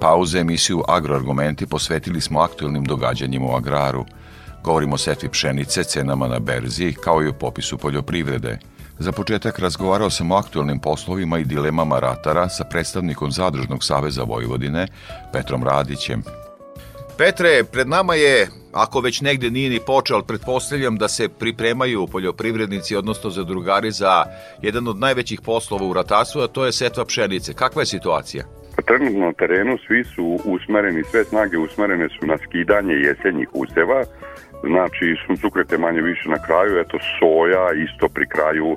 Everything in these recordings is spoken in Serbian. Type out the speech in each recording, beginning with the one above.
Pauze emisiju Agroargumenti posvetili smo aktuelnim događanjima u agraru. Govorimo o setvi pšenice, cenama na berzi, kao i o popisu poljoprivrede. Za početak razgovarao sam o aktuelnim poslovima i dilemama ratara sa predstavnikom Zadružnog saveza Vojvodine, Petrom Radićem. Petre, pred nama je, ako već negde nije ni počeo, pretpostavljam da se pripremaju poljoprivrednici, odnosno zadrugari za jedan od najvećih poslova u ratarstvu, a to je setva pšenice. Kakva je situacija? Trenutno na terenu svi su usmereni, sve snage usmerene su na skidanje jesenjih useva, znači suncukrete manje više na kraju, eto soja isto pri kraju, e,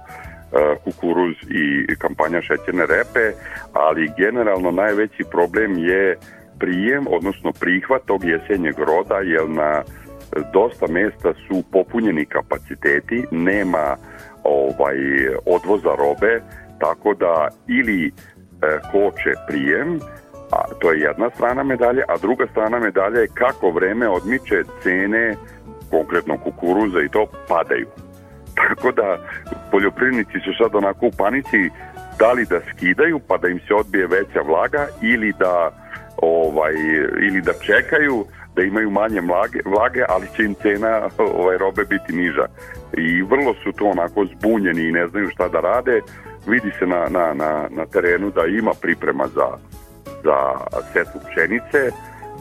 kukuruz i kampanja šećerne repe, ali generalno najveći problem je prijem, odnosno prihvat tog jesenjeg roda, jer na dosta mesta su popunjeni kapaciteti, nema ovaj odvoza robe, tako da ili koče prijem, a to je jedna strana medalje, a druga strana medalje je kako vreme odmiče cene konkretno kukuruza i to padaju. Tako da poljoprivrednici su sad onako u panici da li da skidaju pa da im se odbije veća vlaga ili da ovaj ili da čekaju da imaju manje vlage, vlage ali će im cena ovaj, robe biti niža. I vrlo su to onako zbunjeni i ne znaju šta da rade. Vidi se na, na, na, na terenu da ima priprema za, za setu pšenice,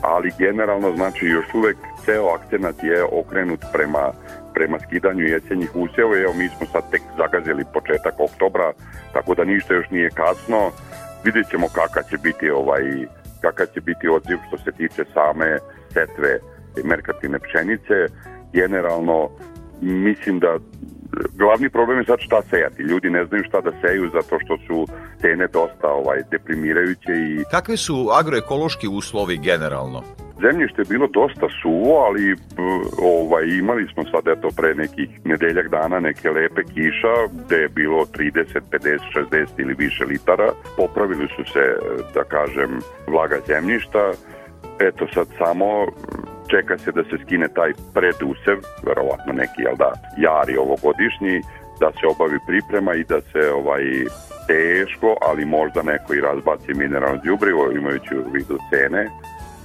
ali generalno znači još uvek ceo akcenat je okrenut prema prema skidanju jesenjih usjeva. Evo mi smo sad tek zagazili početak oktobra, tako da ništa još nije kasno. Vidjet ćemo kakav će biti ovaj kakav će biti odziv što se tiče same setve merkativne pšenice. Generalno mislim da glavni problem je sad šta sejati. Ljudi ne znaju šta da seju zato što su cene dosta ovaj deprimirajuće i Kakvi su agroekološki uslovi generalno? Zemljište je bilo dosta suvo, ali ovaj, imali smo sad eto pre nekih nedeljak dana neke lepe kiša gde je bilo 30, 50, 60 ili više litara. Popravili su se, da kažem, vlaga zemljišta. Eto sad samo čeka se da se skine taj predusev, verovatno neki, jel da, jari ovogodišnji, da se obavi priprema i da se ovaj teško, ali možda neko i razbaci mineralno đubrivo imajući u vidu cene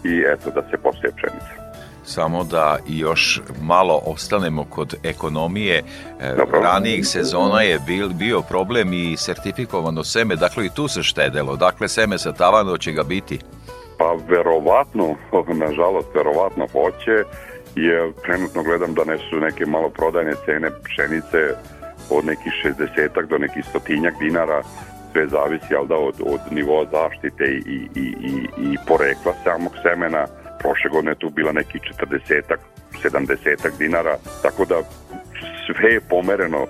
i eto da se poseje pšenica. Samo da još malo ostanemo kod ekonomije. E, Dobro. Ranijih sezona je bil, bio problem i sertifikovano seme, dakle i tu se štedelo. Dakle, seme sa tavano će ga biti. Pa verovatno, nažalost, verovatno hoće, jer trenutno gledam da ne su neke malo prodajne cene pšenice od nekih 60 do nekih stotinjak dinara sve zavisi al da od, od nivoa zaštite i, i, i, i porekla samog semena. Prošle godine je tu bila neki 40 70 dinara, tako da sve je pomereno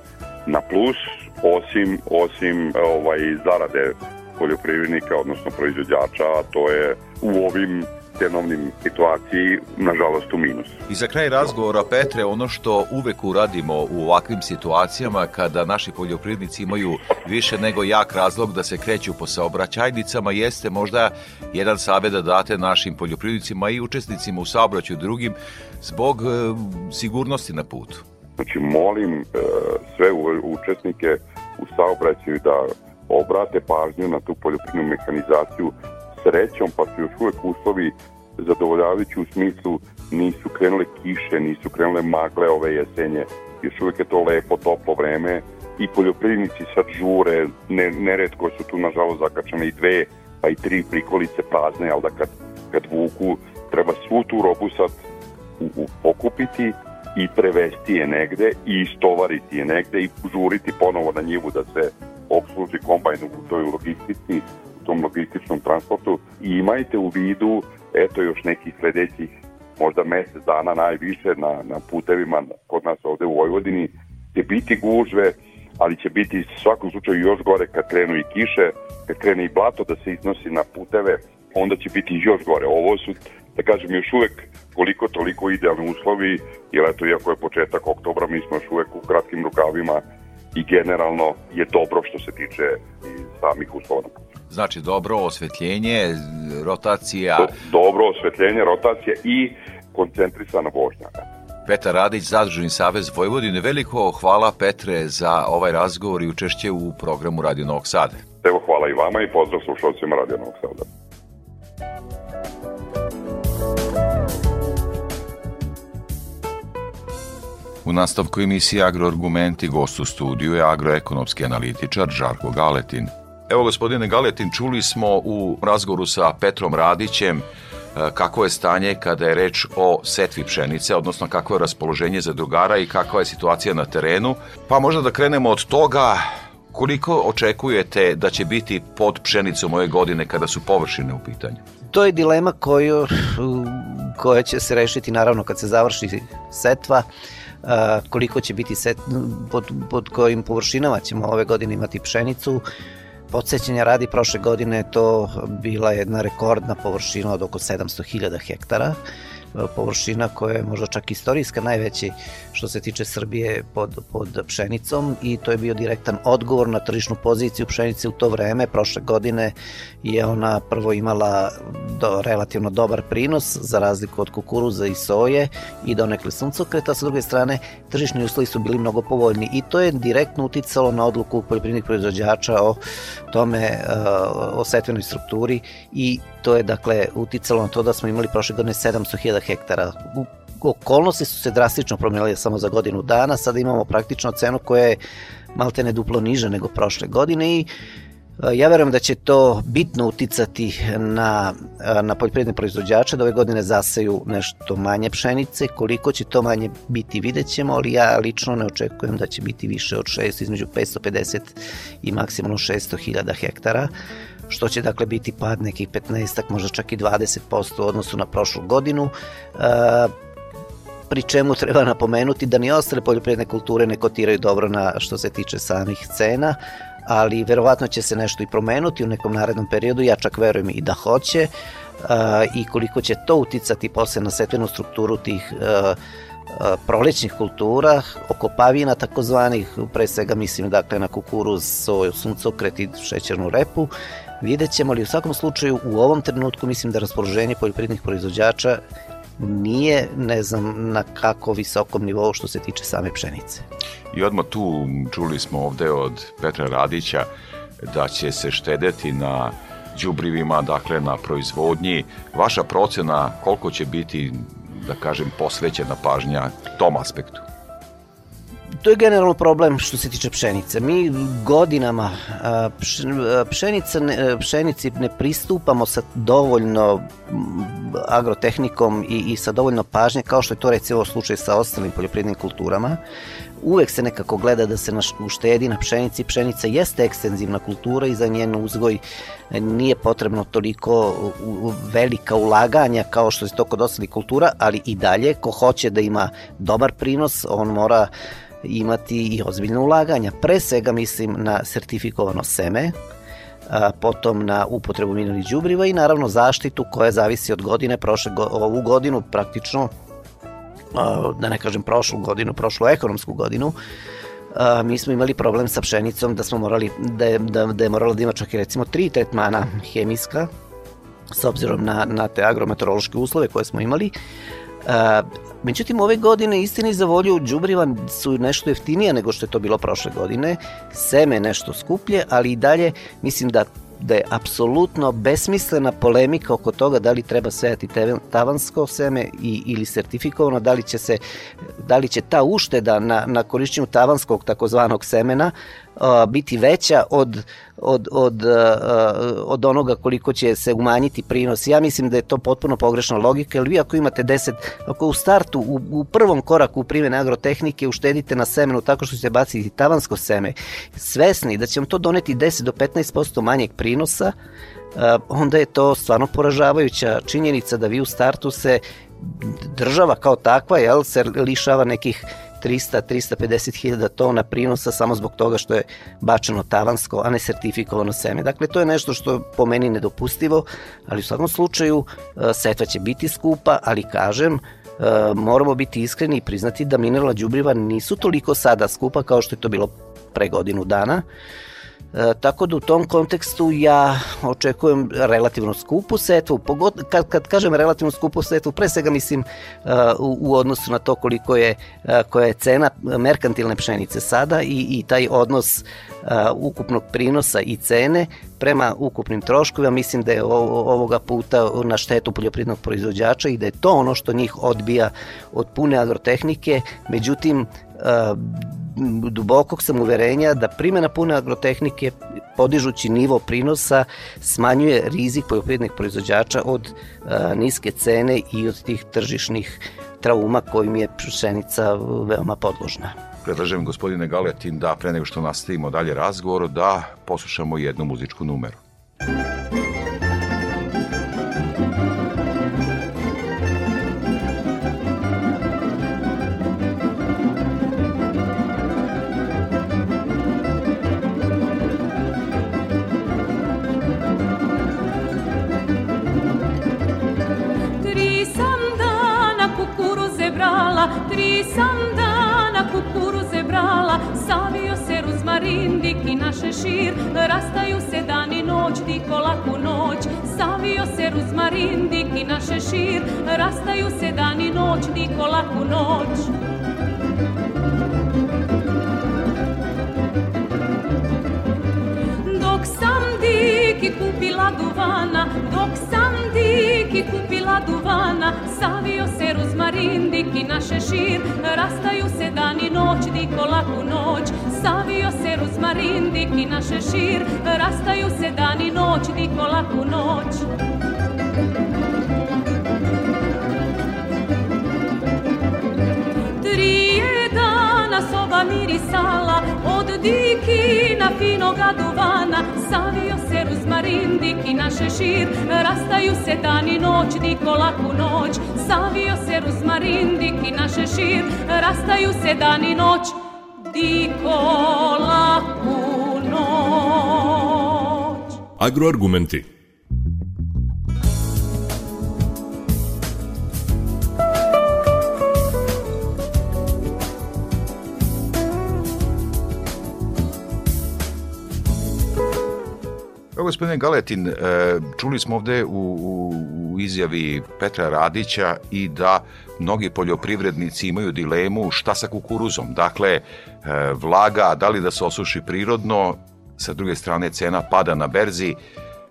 na plus, osim, osim ovaj, zarade poljoprivrednika, odnosno proizvođača, a to je u ovim cenovnim situaciji, nažalost, u minus. I za kraj razgovora, Petre, ono što uvek uradimo u ovakvim situacijama kada naši poljoprivrednici imaju više nego jak razlog da se kreću po saobraćajnicama, jeste možda jedan savjet da date našim poljoprivrednicima i učesnicima u saobraćaju drugim zbog e, sigurnosti na putu. Znači, molim e, sve učesnike u saobraćaju da obrate pažnju na tu poljoprivrednu mehanizaciju srećom, pa su još uvek uslovi zadovoljavajući u smislu nisu krenule kiše, nisu krenule magle ove jesenje, još uvek je to lepo, toplo vreme i poljoprivrednici sad žure, ne, neredko su tu nažalost zakačane i dve, pa i tri prikolice prazne, ali da kad, kad vuku treba svu tu robu sad u, u, pokupiti i prevesti je negde i istovariti je negde i žuriti ponovo na njivu da se obsluži kombajn u toj logistici tom logističnom transportu i imajte u vidu eto još nekih sledećih možda mesec dana najviše na, na putevima kod nas ovde u Vojvodini će biti gužve, ali će biti u svakom slučaju još gore kad krenu i kiše, kad krene i blato da se iznosi na puteve, onda će biti još gore. Ovo su, da kažem, još uvek koliko toliko idealni uslovi, jer eto, iako je početak oktobra, mi smo još uvek u kratkim rukavima i generalno je dobro što se tiče samih uslova na putu. Znači dobro osvetljenje, rotacija... Do, dobro osvetljenje, rotacija i koncentrisana vožnja. Petar Radić, Zadruženi savez Vojvodine. Veliko hvala Petre za ovaj razgovor i učešće u programu Radio Novog Sada. Evo hvala i vama i pozdrav slušalcima Radio Novog Sada. U nastavku emisije Agroargumenti gost u studiju je agroekonomski analitičar Žarko Galetin. Evo gospodine Galetin, čuli smo u razgovoru sa Petrom Radićem kako je stanje kada je reč o setvi pšenice, odnosno kako je raspoloženje za drugara i kakva je situacija na terenu. Pa možda da krenemo od toga koliko očekujete da će biti pod pšenicom ove godine kada su površine u pitanju? To je dilema koju, koja će se rešiti naravno kad se završi setva koliko će biti set, pod, pod kojim površinama ćemo ove godine imati pšenicu Podsećenja radi prošle godine je to bila jedna rekordna površina od oko 700.000 hektara površina koja je možda čak istorijska najveći što se tiče Srbije pod, pod pšenicom i to je bio direktan odgovor na tržišnu poziciju pšenice u to vreme. Prošle godine je ona prvo imala do, relativno dobar prinos za razliku od kukuruza i soje i donekle suncokreta, sa druge strane tržišni uslovi su bili mnogo povoljni i to je direktno uticalo na odluku poljoprivrednih proizvođača o tome, o setvenoj strukturi i to je dakle uticalo na to da smo imali prošle godine 700.000 hektara. Okolnosti su se drastično promenile samo za godinu dana, sada imamo praktično cenu koja je malte ne duplo niže nego prošle godine i e, Ja verujem da će to bitno uticati na, na poljoprivredne proizvođače, da ove godine zaseju nešto manje pšenice, koliko će to manje biti vidjet ćemo, ali ja lično ne očekujem da će biti više od 6, između 550 i maksimalno 600 hiljada hektara što će dakle biti pad nekih 15, možda čak i 20% u odnosu na prošlu godinu. E, pri čemu treba napomenuti da ni ostale poljoprivredne kulture ne kotiraju dobro na što se tiče samih cena, ali verovatno će se nešto i promenuti u nekom narednom periodu, ja čak verujem i da hoće, uh, i koliko će to uticati posle na setvenu strukturu tih uh, prolećnih kultura, okopavina takozvanih, pre svega mislim dakle na kukuruz, soju, suncokret i šećernu repu, Vidjet ćemo, ali u svakom slučaju u ovom trenutku mislim da raspoloženje poljoprivrednih proizvođača nije, ne znam, na kako visokom nivou što se tiče same pšenice. I odmah tu čuli smo ovde od Petra Radića da će se štedeti na đubrivima, dakle na proizvodnji. Vaša procena koliko će biti, da kažem, posvećena pažnja tom aspektu? To je generalno problem što se tiče pšenice. Mi godinama pšenica, pšenici ne pristupamo sa dovoljno agrotehnikom i, i sa dovoljno pažnje kao što je to recimo slučaj sa ostalim poljoprivrednim kulturama. Uvek se nekako gleda da se uštedi na pšenici. Pšenica jeste ekstenzivna kultura i za njen uzgoj nije potrebno toliko velika ulaganja kao što je to kod ostalih kultura, ali i dalje ko hoće da ima dobar prinos, on mora imati i ozbiljne ulaganja. Pre svega mislim na sertifikovano seme, a, potom na upotrebu mineralnih đubriva i naravno zaštitu koja zavisi od godine, prošle, ovu godinu praktično, a, da ne kažem prošlu godinu, prošlu ekonomsku godinu, a, mi smo imali problem sa pšenicom da smo morali, da je, da, da je moralo da ima čak i recimo tri tretmana hemijska, s obzirom na, na te agrometeorološke uslove koje smo imali, Međutim, ove godine istini za volju džubriva su nešto jeftinija nego što je to bilo prošle godine. Seme nešto skuplje, ali i dalje mislim da da je apsolutno besmislena polemika oko toga da li treba sejati tavansko seme i, ili sertifikovano, da li će se da li će ta ušteda na, na korišćenju tavanskog takozvanog semena biti veća od, od, od, od onoga koliko će se umanjiti prinos. Ja mislim da je to potpuno pogrešna logika, jer vi ako imate 10, ako u startu, u, u prvom koraku u primjene agrotehnike uštedite na semenu tako što ćete baciti tavansko seme, svesni da će vam to doneti 10 do 15% manjeg prinosa, onda je to stvarno poražavajuća činjenica da vi u startu se država kao takva jel, se lišava nekih 300-350 hiljada tona prinosa samo zbog toga što je bačeno tavansko, a ne sertifikovano seme. Dakle, to je nešto što je po meni nedopustivo, ali u svakom slučaju setva će biti skupa, ali kažem, moramo biti iskreni i priznati da mineralna đubriva nisu toliko sada skupa kao što je to bilo pre godinu dana. E, tako da u tom kontekstu ja očekujem relativno skupu setvu, pogod, kad, kad kažem relativno skupu setvu, pre svega mislim uh, u, u odnosu na to koliko je, uh, koja je cena merkantilne pšenice sada i, i taj odnos uh, ukupnog prinosa i cene prema ukupnim troškovima, mislim da je ovoga puta na štetu poljoprivrednog proizvođača i da je to ono što njih odbija od pune agrotehnike, međutim dubokog sam uverenja da primjena pune agrotehnike podižući nivo prinosa smanjuje rizik poljoprivrednih proizvođača od a, niske cene i od tih tržišnih trauma kojim je pšenica veoma podložna. Predlažem gospodine Galetin da pre nego što nastavimo dalje razgovor da poslušamo jednu muzičku numeru. šešir šešir Rastaju se dan i noć, diko laku noć. Dok sam diki kupila duvana Dok sam diki kupila duvana Savio se ruzmarin, diki na šešir Rastaju se dan i noć, diko laku noć. Savio se ruzmarin, diki na šešir Rastaju se dan i noć, diko laku noć mirisala Od dikina finoga duvana Savio se ruzmarin, diki na šešir Rastaju se dan i noć, diko laku noć Savio se ruzmarin, diki na šešir Rastaju se dan i noć, diko laku noć. Agroargumenti. Gospodine Galetin, e, čuli smo ovde u, u, u izjavi Petra Radića i da mnogi poljoprivrednici imaju dilemu šta sa kukuruzom. Dakle, e, vlaga, da li da se osuši prirodno, sa druge strane cena pada na berzi,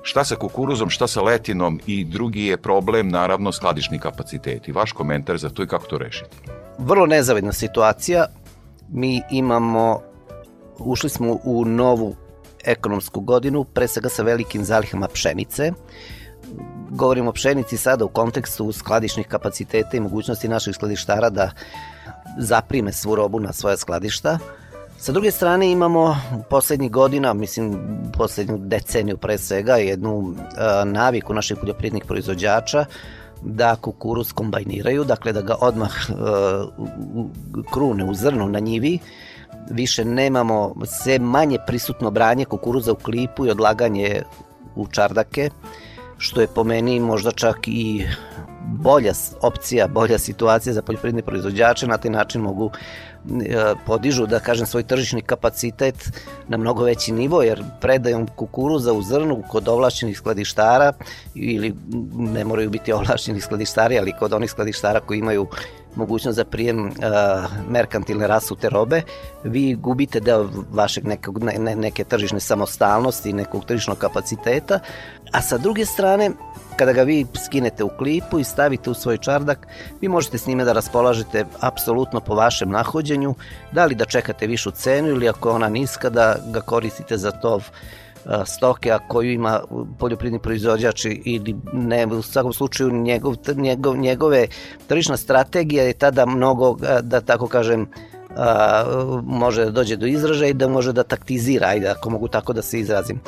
šta sa kukuruzom, šta sa letinom i drugi je problem, naravno, skladišni kapaciteti. Vaš komentar za to i kako to rešiti? Vrlo nezavidna situacija. Mi imamo, ušli smo u novu ekonomsku godinu, pre svega sa velikim zalihama pšenice. Govorimo o pšenici sada u kontekstu skladišnih kapaciteta i mogućnosti naših skladištara da zaprime svu robu na svoje skladišta. Sa druge strane imamo poslednjih godina, mislim poslednju deceniju pre svega, jednu a, naviku naših poljoprivrednih proizvođača da kukuruz kombajniraju, dakle da ga odmah a, krune u zrnu na njivi, više nemamo sve manje prisutno branje kukuruza u klipu i odlaganje u čardake, što je po meni možda čak i bolja opcija, bolja situacija za poljoprivredne proizvođače, na taj način mogu e, podižu, da kažem, svoj tržišni kapacitet na mnogo veći nivo, jer predajom kukuruza u zrnu kod ovlašćenih skladištara, ili ne moraju biti ovlašćeni skladištari, ali kod onih skladištara koji imaju mogućnost za prijem uh, merkantilne rasute robe, vi gubite deo vašeg nekog, ne, neke tržišne samostalnosti, nekog tržišnog kapaciteta, a sa druge strane, kada ga vi skinete u klipu i stavite u svoj čardak, vi možete s njime da raspolažete apsolutno po vašem nahođenju, da li da čekate višu cenu ili ako ona niska da ga koristite za tov stoke, a koju ima poljoprivredni proizvođač ili ne, u svakom slučaju njegov, njegov, njegove tržišna strategija je tada mnogo, da tako kažem, a, može da dođe do izražaja i da može da taktizira, ajde, ako mogu tako da se izrazim.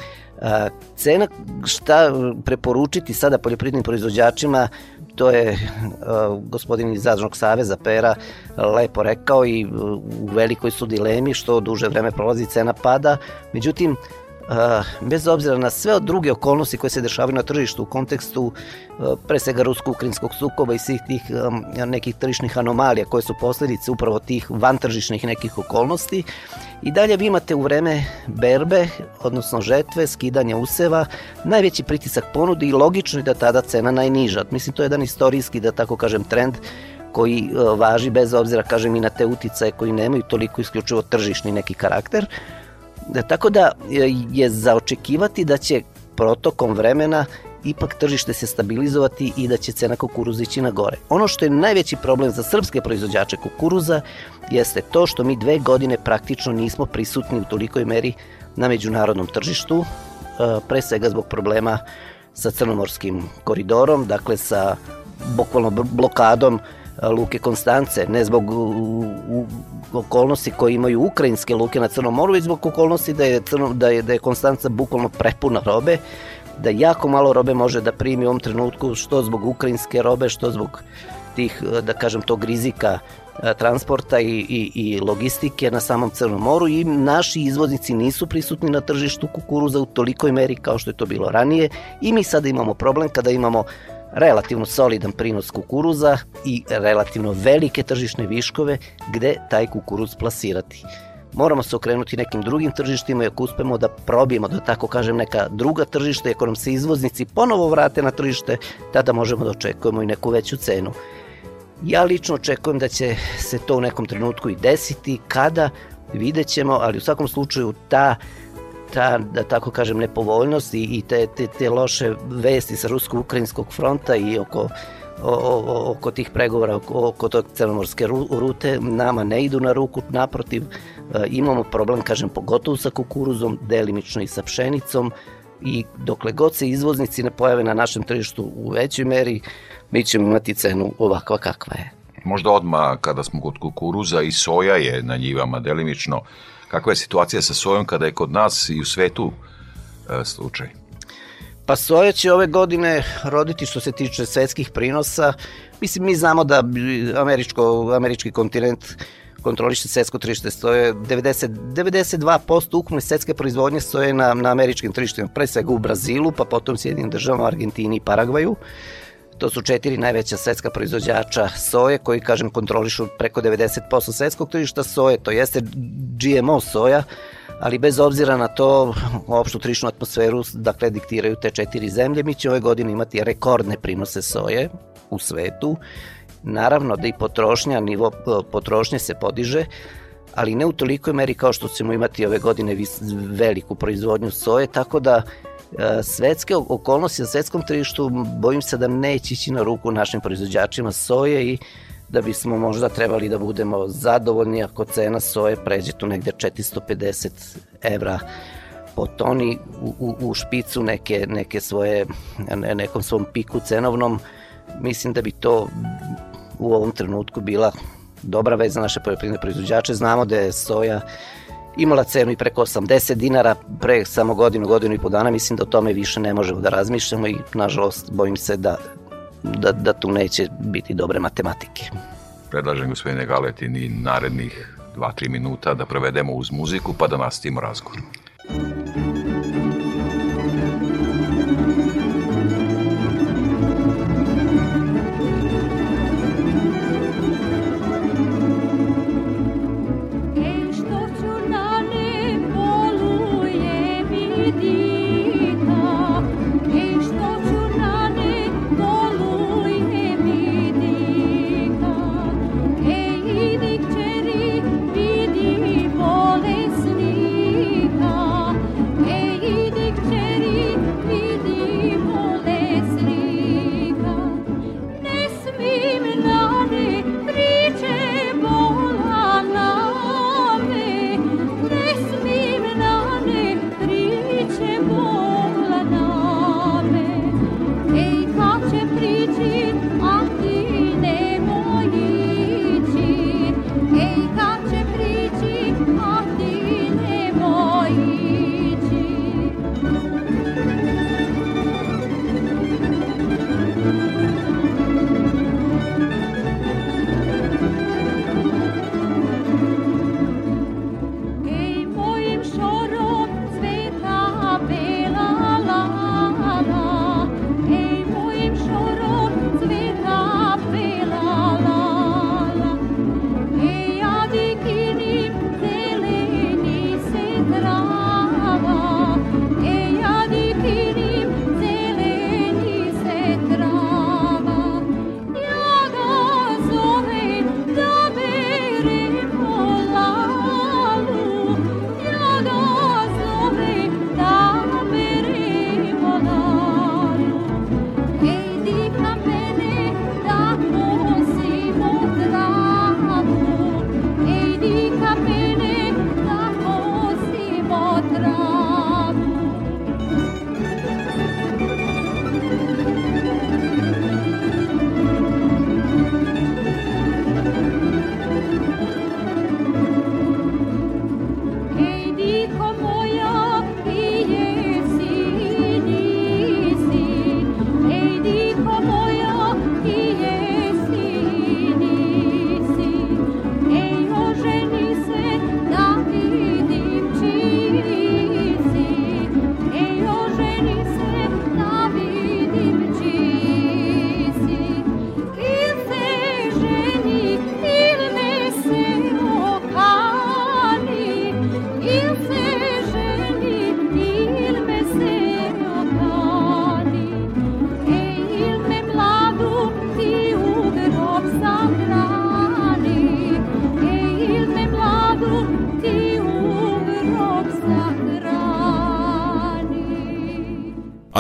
Cena šta preporučiti sada poljoprivrednim proizvođačima to je uh, gospodin iz Zadružnog saveza Pera lepo rekao i u velikoj su dilemi što duže vreme prolazi cena pada. Međutim, bez obzira na sve druge okolnosti koje se dešavaju na tržištu u kontekstu pre svega rusko-ukrinskog sukoba i svih tih nekih tržišnih anomalija koje su posledice upravo tih vantržišnih nekih okolnosti i dalje vi imate u vreme berbe, odnosno žetve, skidanja useva, najveći pritisak ponudi i logično je da tada cena najniža. Mislim, to je jedan istorijski, da tako kažem, trend koji važi bez obzira, kažem, i na te uticaje koji nemaju toliko isključivo tržišni neki karakter. Da, tako da je za očekivati da će protokom vremena ipak tržište se stabilizovati i da će cena kukuruza ići na gore. Ono što je najveći problem za srpske proizvođače kukuruza jeste to što mi dve godine praktično nismo prisutni u tolikoj meri na međunarodnom tržištu, e, pre svega zbog problema sa crnomorskim koridorom, dakle sa bukvalno blokadom Luke Konstance, ne zbog okolnosti koje imaju ukrajinske luke na Crnom moru, već zbog okolnosti da je, Crno, da je, da je Konstanca bukvalno prepuna robe, da jako malo robe može da primi u ovom trenutku, što zbog ukrajinske robe, što zbog tih, da kažem, tog rizika transporta i, i, i logistike na samom Crnom moru. I naši izvoznici nisu prisutni na tržištu kukuruza u tolikoj meri kao što je to bilo ranije. I mi sada imamo problem kada imamo relativno solidan prinos kukuruza i relativno velike tržišne viškove gde taj kukuruz plasirati. Moramo se okrenuti nekim drugim tržištima i ako uspemo da probijemo, da tako kažem, neka druga tržišta i ako nam se izvoznici ponovo vrate na tržište, tada možemo da očekujemo i neku veću cenu. Ja lično očekujem da će se to u nekom trenutku i desiti, kada vidjet ćemo, ali u svakom slučaju ta ta, da tako kažem, nepovoljnost i, i te, te, te loše vesti sa rusko-ukrajinskog fronta i oko o, o, oko tih pregovora oko, oko tog crnomorske rute nama ne idu na ruku, naprotiv e, imamo problem, kažem, pogotovo sa kukuruzom, delimično i sa pšenicom i dokle god se izvoznici ne pojave na našem tržištu u većoj meri, mi ćemo imati cenu ovakva kakva je. Možda odmah kada smo kod kukuruza i soja je na njivama delimično, kakva je situacija sa sojom kada je kod nas i u svetu e, slučaj? Pa soja će ove godine roditi što se tiče svetskih prinosa. Mislim, mi znamo da američko, američki kontinent kontroliše svetsko tržište stoje 90, 92% ukupne svetske proizvodnje stoje na, na američkim tržištima, pre svega u Brazilu, pa potom Sjedinim državama, Argentini i Paragvaju. To su četiri najveća svetska proizvođača soje koji, kažem, kontrolišu preko 90% svetskog tržišta soje, to jeste GMO soja, ali bez obzira na to, opštu trišnu atmosferu, dakle, diktiraju te četiri zemlje, mi će ove godine imati rekordne prinose soje u svetu. Naravno da i potrošnja, nivo e, potrošnje se podiže, ali ne u tolikoj meri kao što ćemo imati ove godine veliku proizvodnju soje, tako da svetske okolnosti na svetskom tržištu bojim se da neće ići na ruku našim proizvođačima soje i da bismo možda trebali da budemo zadovoljni ako cena soje pređe tu negde 450 evra po toni u, u, u špicu neke, neke svoje, nekom svom piku cenovnom, mislim da bi to u ovom trenutku bila dobra vez za naše poljoprivredne proizvođače. Znamo da je soja imala cenu i preko 80 dinara pre samo godinu, godinu i po dana. Mislim da o tome više ne možemo da razmišljamo i nažalost bojim se da da, da tu neće biti dobre matematike. Predlažem gospodine Galetin i narednih 2-3 minuta da provedemo uz muziku pa da nastavimo razgovor.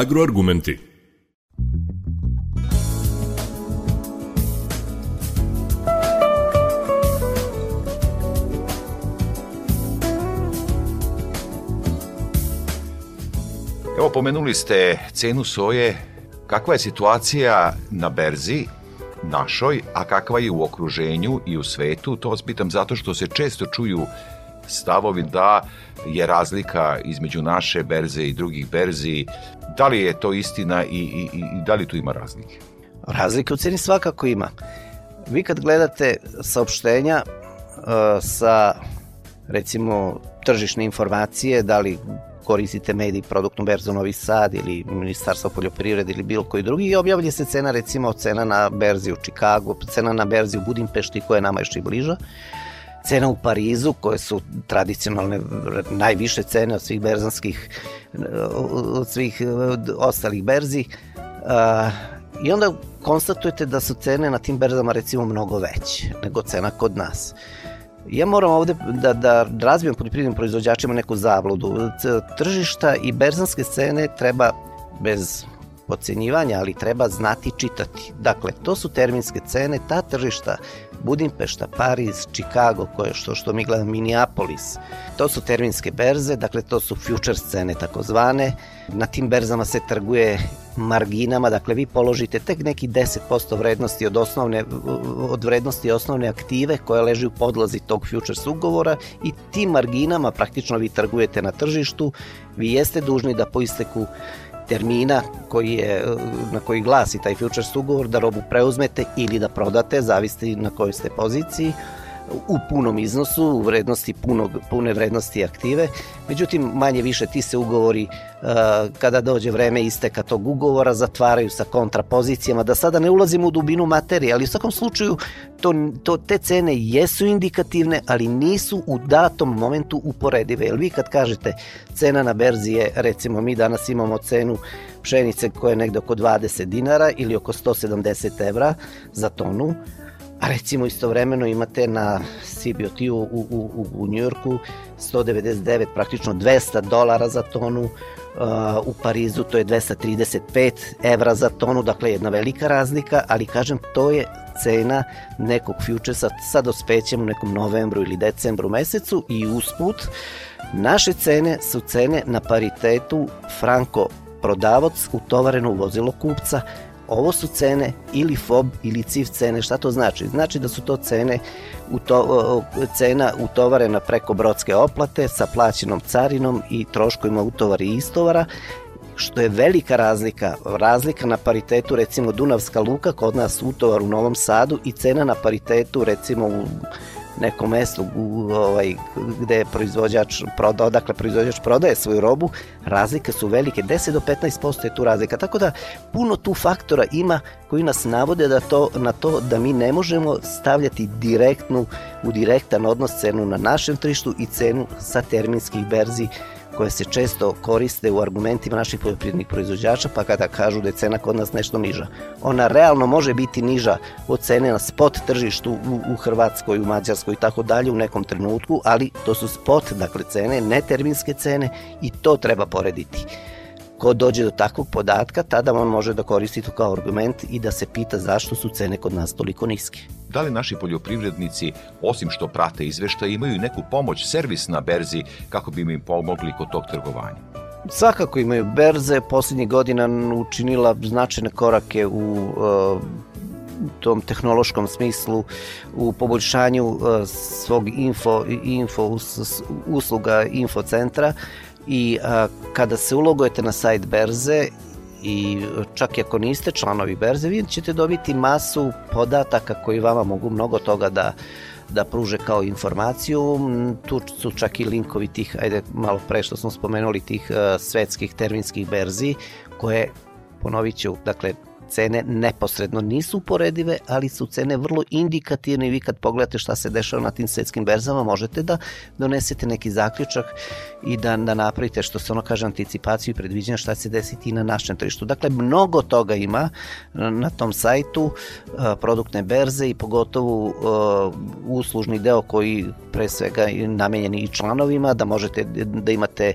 Agroargumenti. Evo, pomenuli ste cenu soje. Kakva je situacija na berzi našoj, a kakva je u okruženju i u svetu? To vas pitam zato što se često čuju stavovi da je razlika između naše berze i drugih berzi. Da li je to istina i, i, i da li tu ima razlike? Razlike u ceni svakako ima. Vi kad gledate saopštenja uh, sa recimo tržišne informacije, da li koristite medij produktnu berzu Novi Sad ili Ministarstvo poljoprivrede ili bilo koji drugi i objavlja se cena recimo cena na berzi u Čikagu, cena na berzi u Budimpešti koja je nama još i bliža cena u Parizu, koje su tradicionalne najviše cene od svih berzanskih, od svih ostalih berzi. I onda konstatujete da su cene na tim berzama recimo mnogo veće nego cena kod nas. Ja moram ovde da, da razbijem poljoprivrednim proizvođačima neku zabludu. Tržišta i berzanske cene treba bez pocenjivanja, ali treba znati čitati. Dakle, to su terminske cene, ta tržišta Budimpešta, Pariz, Chicago, koje što, što mi gledamo, Minneapolis. To su terminske berze, dakle to su futures cene takozvane. Na tim berzama se trguje marginama, dakle vi položite tek neki 10% vrednosti od osnovne od vrednosti osnovne aktive koja leži u podlazi tog futures ugovora i tim marginama praktično vi trgujete na tržištu. Vi jeste dužni da po isteku termina koji je, na koji glasi taj futures ugovor da robu preuzmete ili da prodate, zavisi na kojoj ste poziciji u punom iznosu, u vrednosti punog, pune vrednosti aktive. Međutim, manje više ti se ugovori uh, kada dođe vreme isteka tog ugovora zatvaraju sa kontrapozicijama, da sada ne ulazimo u dubinu materije, ali u svakom slučaju to, to, te cene jesu indikativne, ali nisu u datom momentu uporedive. Jer vi kad kažete cena na berzi je, recimo mi danas imamo cenu pšenice koja je negde oko 20 dinara ili oko 170 evra za tonu, A recimo istovremeno imate na CBOT u, u, u, u Njujorku 199, praktično 200 dolara za tonu, uh, u Parizu to je 235 evra za tonu, dakle jedna velika razlika, ali kažem to je cena nekog futuresa sa dospećem u nekom novembru ili decembru mesecu i usput naše cene su cene na paritetu franko prodavac utovareno u vozilo kupca Ovo su cene ili FOB ili CIF cene. Šta to znači? Znači da su to cene uto, cena utovarena preko brodske oplate sa plaćenom carinom i troškovima utovara i istovara što je velika razlika. Razlika na paritetu recimo Dunavska luka kod nas utovar u Novom Sadu i cena na paritetu recimo u nekom mestu u, ovaj, gde proizvođač prodao, dakle proizvođač prodaje svoju robu, razlike su velike, 10 do 15% je tu razlika, tako da puno tu faktora ima koji nas navode da to, na to da mi ne možemo stavljati direktnu, u direktan odnos cenu na našem tržištu i cenu sa terminskih berzi koje se često koriste u argumentima naših poljoprivrednih proizvođača, pa kada kažu da je cena kod nas nešto niža. Ona realno može biti niža od cene na spot tržištu u, u Hrvatskoj, u Mađarskoj i tako dalje u nekom trenutku, ali to su spot, dakle cene, ne terminske cene i to treba porediti. Ko dođe do takvog podatka, tada on može da koristi to kao argument i da se pita zašto su cene kod nas toliko niske. Da li naši poljoprivrednici, osim što prate izveštaje, imaju neku pomoć, servis na berzi kako bi im pomogli kod tog trgovanja? Svakako imaju berze, poslednjih godina učinila značajne korake u uh, tom tehnološkom smislu u poboljšanju uh, svog info, info usluga infocentra i a, kada se ulogujete na sajt berze i čak i ako niste članovi berze, vi ćete dobiti masu podataka koji vama mogu mnogo toga da da pruže kao informaciju. Tu su čak i linkovi tih, ajde malo pre što smo spomenuli, tih uh, svetskih terminskih berzi koje, ponovit ću, dakle, cene neposredno nisu uporedive, ali su cene vrlo indikativne i vi kad pogledate šta se dešava na tim svetskim berzama, možete da donesete neki zaključak i da, da napravite, što se ono kaže, anticipaciju i predviđenja šta se desiti i na našem tržištu. Dakle, mnogo toga ima na tom sajtu, produktne berze i pogotovo uslužni deo koji pre svega namenjeni i članovima, da možete da imate,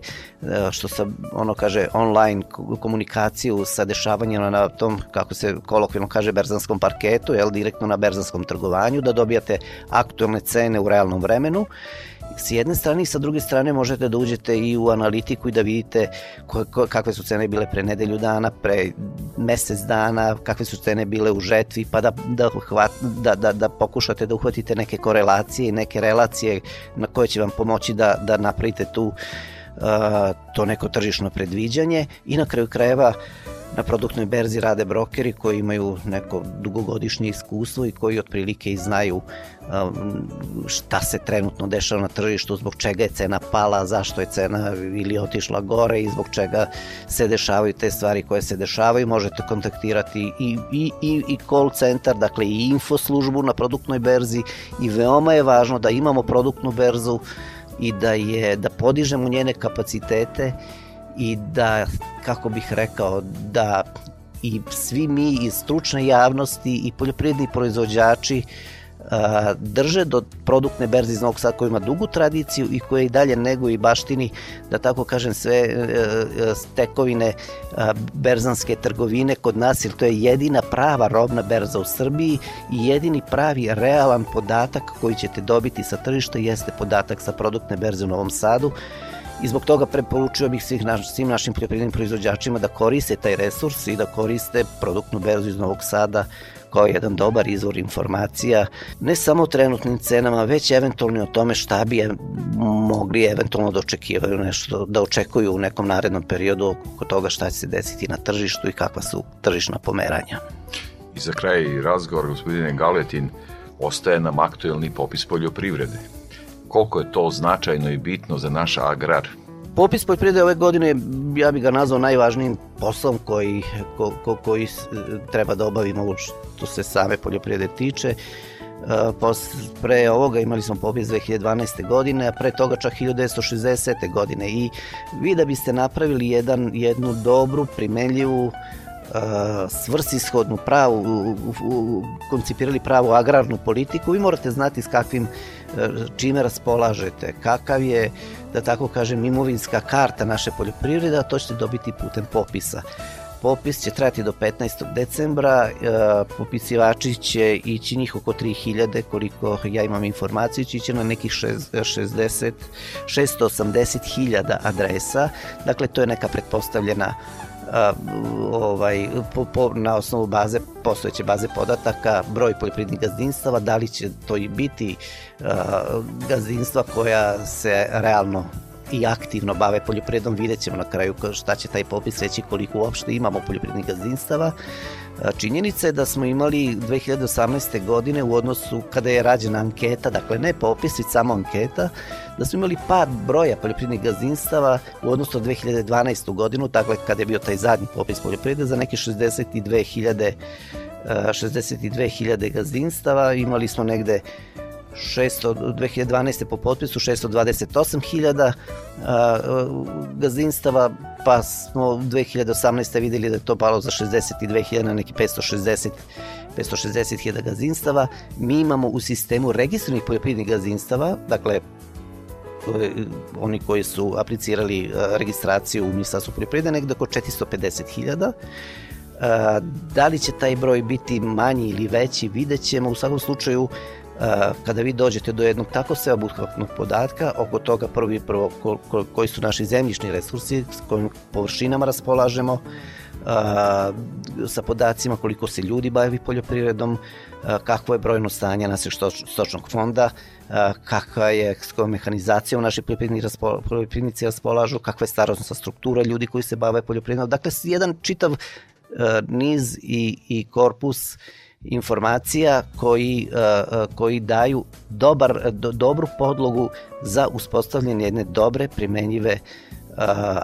što se ono kaže, online komunikaciju sa dešavanjima na tom, kako se kolokvilno kaže, berzanskom parketu, jel, direktno na berzanskom trgovanju, da dobijate aktualne cene u realnom vremenu. S jedne strane i sa druge strane možete da uđete i u analitiku i da vidite ko, ko, kakve su cene bile pre nedelju dana, pre mesec dana, kakve su cene bile u žetvi, pa da, da, hvat, da, da, da pokušate da uhvatite neke korelacije i neke relacije na koje će vam pomoći da, da napravite tu uh, to neko tržišno predviđanje. I na kraju krajeva uh, Na produktnoj berzi rade brokeri koji imaju neko dugogodišnje iskustvo i koji otprilike i znaju um, šta se trenutno dešava na tržištu, zbog čega je cena pala, zašto je cena ili otišla gore i zbog čega se dešavaju te stvari koje se dešavaju. Možete kontaktirati i, i, i, i call centar, dakle i info službu na produktnoj berzi i veoma je važno da imamo produktnu berzu i da je da podižemo njene kapacitete i da, kako bih rekao, da i svi mi iz stručne javnosti i poljoprivredni proizvođači a, drže do produktne berze iz Sada koja ima dugu tradiciju i koja i dalje nego i baštini, da tako kažem, sve e, e, stekovine a, berzanske trgovine kod nas, jer to je jedina prava robna berza u Srbiji i jedini pravi realan podatak koji ćete dobiti sa tržišta jeste podatak sa produktne berze u Novom Sadu i zbog toga preporučio bih svih naš, svim našim poljoprivrednim proizvođačima da koriste taj resurs i da koriste produktnu berzu iz Novog Sada kao jedan dobar izvor informacija, ne samo o trenutnim cenama, već eventualno o tome šta bi mogli eventualno da očekivaju nešto, da očekuju u nekom narednom periodu oko toga šta će se desiti na tržištu i kakva su tržišna pomeranja. I za kraj razgovor, gospodine Galetin, ostaje nam aktuelni popis poljoprivrede koliko je to značajno i bitno za naš agrar? Popis poljoprivrede ove godine, ja bih ga nazvao najvažnijim poslom koji, ko, ko, koji treba da obavimo što se same poljoprivrede tiče. Pre ovoga imali smo popis 2012. godine, a pre toga čak 1960. godine i vi da biste napravili jedan, jednu dobru, primenljivu svrsishodnu pravu, koncipirali pravu agrarnu politiku, vi morate znati s kakvim čime raspolažete, kakav je, da tako kažem, imovinska karta naše poljoprivrede, a to ćete dobiti putem popisa. Popis će trajati do 15. decembra, popisivači će ići njih oko 3000, koliko ja imam informaciju, će ići na nekih 60, 680.000 adresa, dakle to je neka pretpostavljena ovaj, po, po, na osnovu baze, postojeće baze podataka, broj poljoprivrednih gazdinstava, da li će to i biti gazdinstva koja se realno i aktivno bave poljoprivredom, vidjet ćemo na kraju šta će taj popis reći koliko uopšte imamo poljoprivrednih gazdinstava. Činjenica je da smo imali 2018. godine u odnosu kada je rađena anketa, dakle ne popis, već samo anketa, da smo imali pad broja poljoprivrednih gazdinstava u odnosu na 2012. godinu, dakle kada je bio taj zadnji popis poljoprivrede za neke 62.000 62.000 gazdinstava, imali smo negde 600, 2012. po potpisu 628.000 gazdinstava, pa smo 2018. videli da je to palo za 62.000 na neki 560 560.000 gazdinstava. Mi imamo u sistemu registrovanih poljoprivrednih gazdinstava, dakle oni koji su aplicirali registraciju u Ministarstvu poljoprivrede, negde oko 450.000. Da li će taj broj biti manji ili veći, vidjet ćemo. U svakom slučaju, kada vi dođete do jednog tako sveobuhvatnog podatka, oko toga prvi prvo ko, ko, koji su naši zemljišni resursi, s kojim površinama raspolažemo, a, sa podacima koliko se ljudi bavi poljoprivredom, a, kakvo je brojno stanje našeg stočnog fonda, a, kakva je s kojom mehanizacijom naši poljoprivrednici raspolažu, kakva je starostna struktura ljudi koji se bave poljoprivredom. Dakle, jedan čitav niz i, i korpus informacija koji, e, e, koji daju dobar, do, dobru podlogu za uspostavljanje jedne dobre, primenjive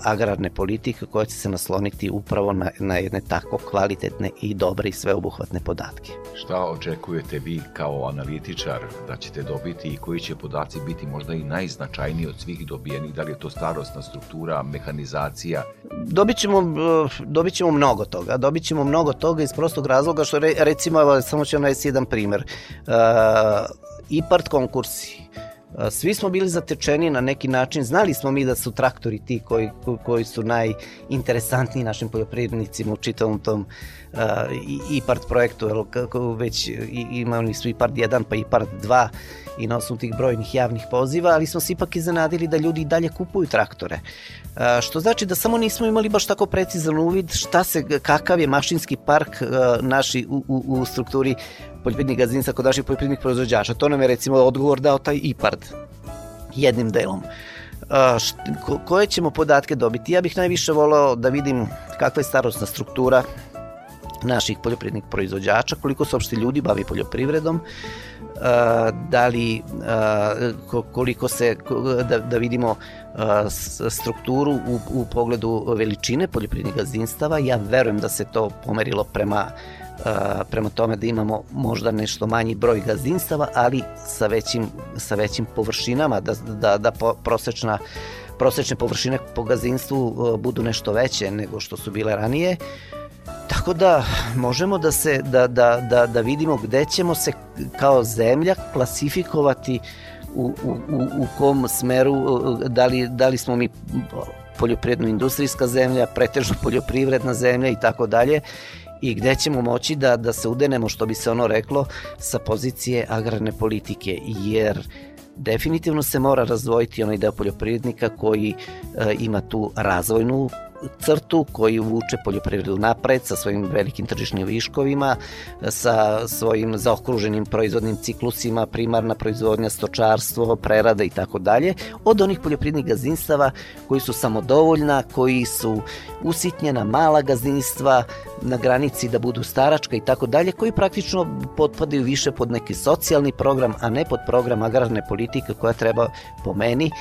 agrarne politike koja će se nasloniti upravo na, na jedne tako kvalitetne i dobre i sveobuhvatne podatke. Šta očekujete vi kao analitičar da ćete dobiti i koji će podaci biti možda i najznačajniji od svih dobijenih? Da li je to starostna struktura, mehanizacija? Dobit ćemo, dobit ćemo mnogo toga. Dobit ćemo mnogo toga iz prostog razloga što re, recimo, evo, samo ću vam navesti jedan primer. Uh, IPART konkursi svi smo bili zatečeni na neki način, znali smo mi da su traktori ti koji, koji su najinteresantniji našim poljoprivrednicima u čitavom tom uh, IPART projektu, jer kako već imali su IPART 1 pa IPART 2 i na osnovu tih brojnih javnih poziva, ali smo se ipak iznenadili da ljudi i dalje kupuju traktore. Što znači da samo nismo imali baš tako precizan uvid šta se, kakav je mašinski park naši u, u, u strukturi poljoprivrednih gazdinstva kod naših poljoprivrednih proizvođača. To nam je recimo odgovor dao taj IPARD jednim delom. Ko, koje ćemo podatke dobiti? Ja bih najviše volao da vidim kakva je starostna struktura naših poljoprivrednih proizvođača, koliko se uopšte ljudi bavi poljoprivredom, da li, koliko se, da, da vidimo strukturu u, u pogledu veličine poljoprivrednih gazdinstava. Ja verujem da se to pomerilo prema prema tome da imamo možda nešto manji broj gazdinstava, ali sa većim, sa većim površinama, da, da, da prosečna prosečne površine po gazdinstvu budu nešto veće nego što su bile ranije. Tako da možemo da se da, da, da, da vidimo gde ćemo se kao zemlja klasifikovati u, u, u kom smeru, da li, da li smo mi poljoprivredno-industrijska zemlja, pretežno poljoprivredna zemlja i tako dalje i gde ćemo moći da, da se udenemo, što bi se ono reklo, sa pozicije agrarne politike, jer definitivno se mora razdvojiti onaj deo poljoprivrednika koji e, ima tu razvojnu crtu koji vuče poljoprivredu napred sa svojim velikim tržišnim viškovima, sa svojim zaokruženim proizvodnim ciklusima, primarna proizvodnja, stočarstvo, prerada i tako dalje, od onih poljoprivrednih gazdinstava koji su samodovoljna, koji su usitnjena mala gazdinstva na granici da budu staračka i tako dalje, koji praktično potpadaju više pod neki socijalni program, a ne pod program agrarne politike koja treba po meni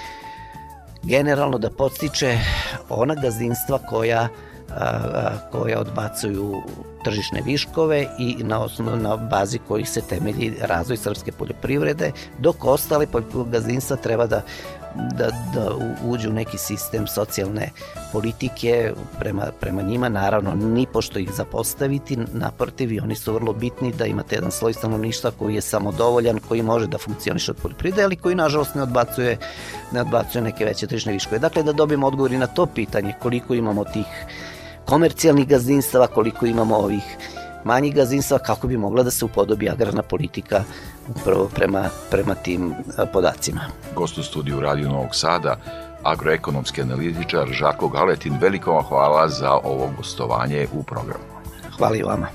generalno da podstiče ona gazdinstva koja koja odbacuju tržišne viškove i na, osnovu, na bazi kojih se temelji razvoj srpske poljoprivrede, dok ostale gazdinstva treba da da, da uđu u neki sistem socijalne politike prema, prema njima, naravno ni pošto ih zapostaviti, naprotiv i oni su vrlo bitni da imate jedan sloj stanovništva koji je samodovoljan, koji može da funkcioniše od poljoprivrede, ali koji nažalost ne odbacuje, ne odbacuje neke veće tržišne viškove. Dakle, da dobijemo odgovor i na to pitanje koliko imamo tih komercijalnih gazdinstava, koliko imamo ovih manjih gazdinstva, kako bi mogla da se upodobi agrarna politika upravo prema, prema tim podacima. Gost u studiju Radio Novog Sada, agroekonomski analitičar Žarko Galetin, veliko vam hvala za ovo gostovanje u programu. Hvala i vama.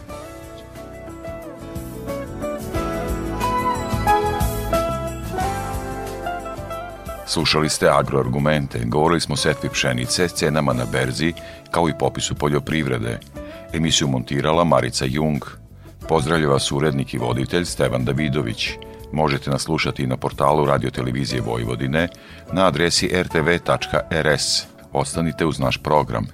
Slušali ste agroargumente, govorili smo o setvi pšenice, cenama na berzi, kao i popisu poljoprivrede. Emisiju montirala Marica Jung. Pozdravlja vas urednik i voditelj Stevan Davidović. Možete nas slušati na portalu radiotelevizije Vojvodine na adresi rtv.rs. Ostanite uz naš program.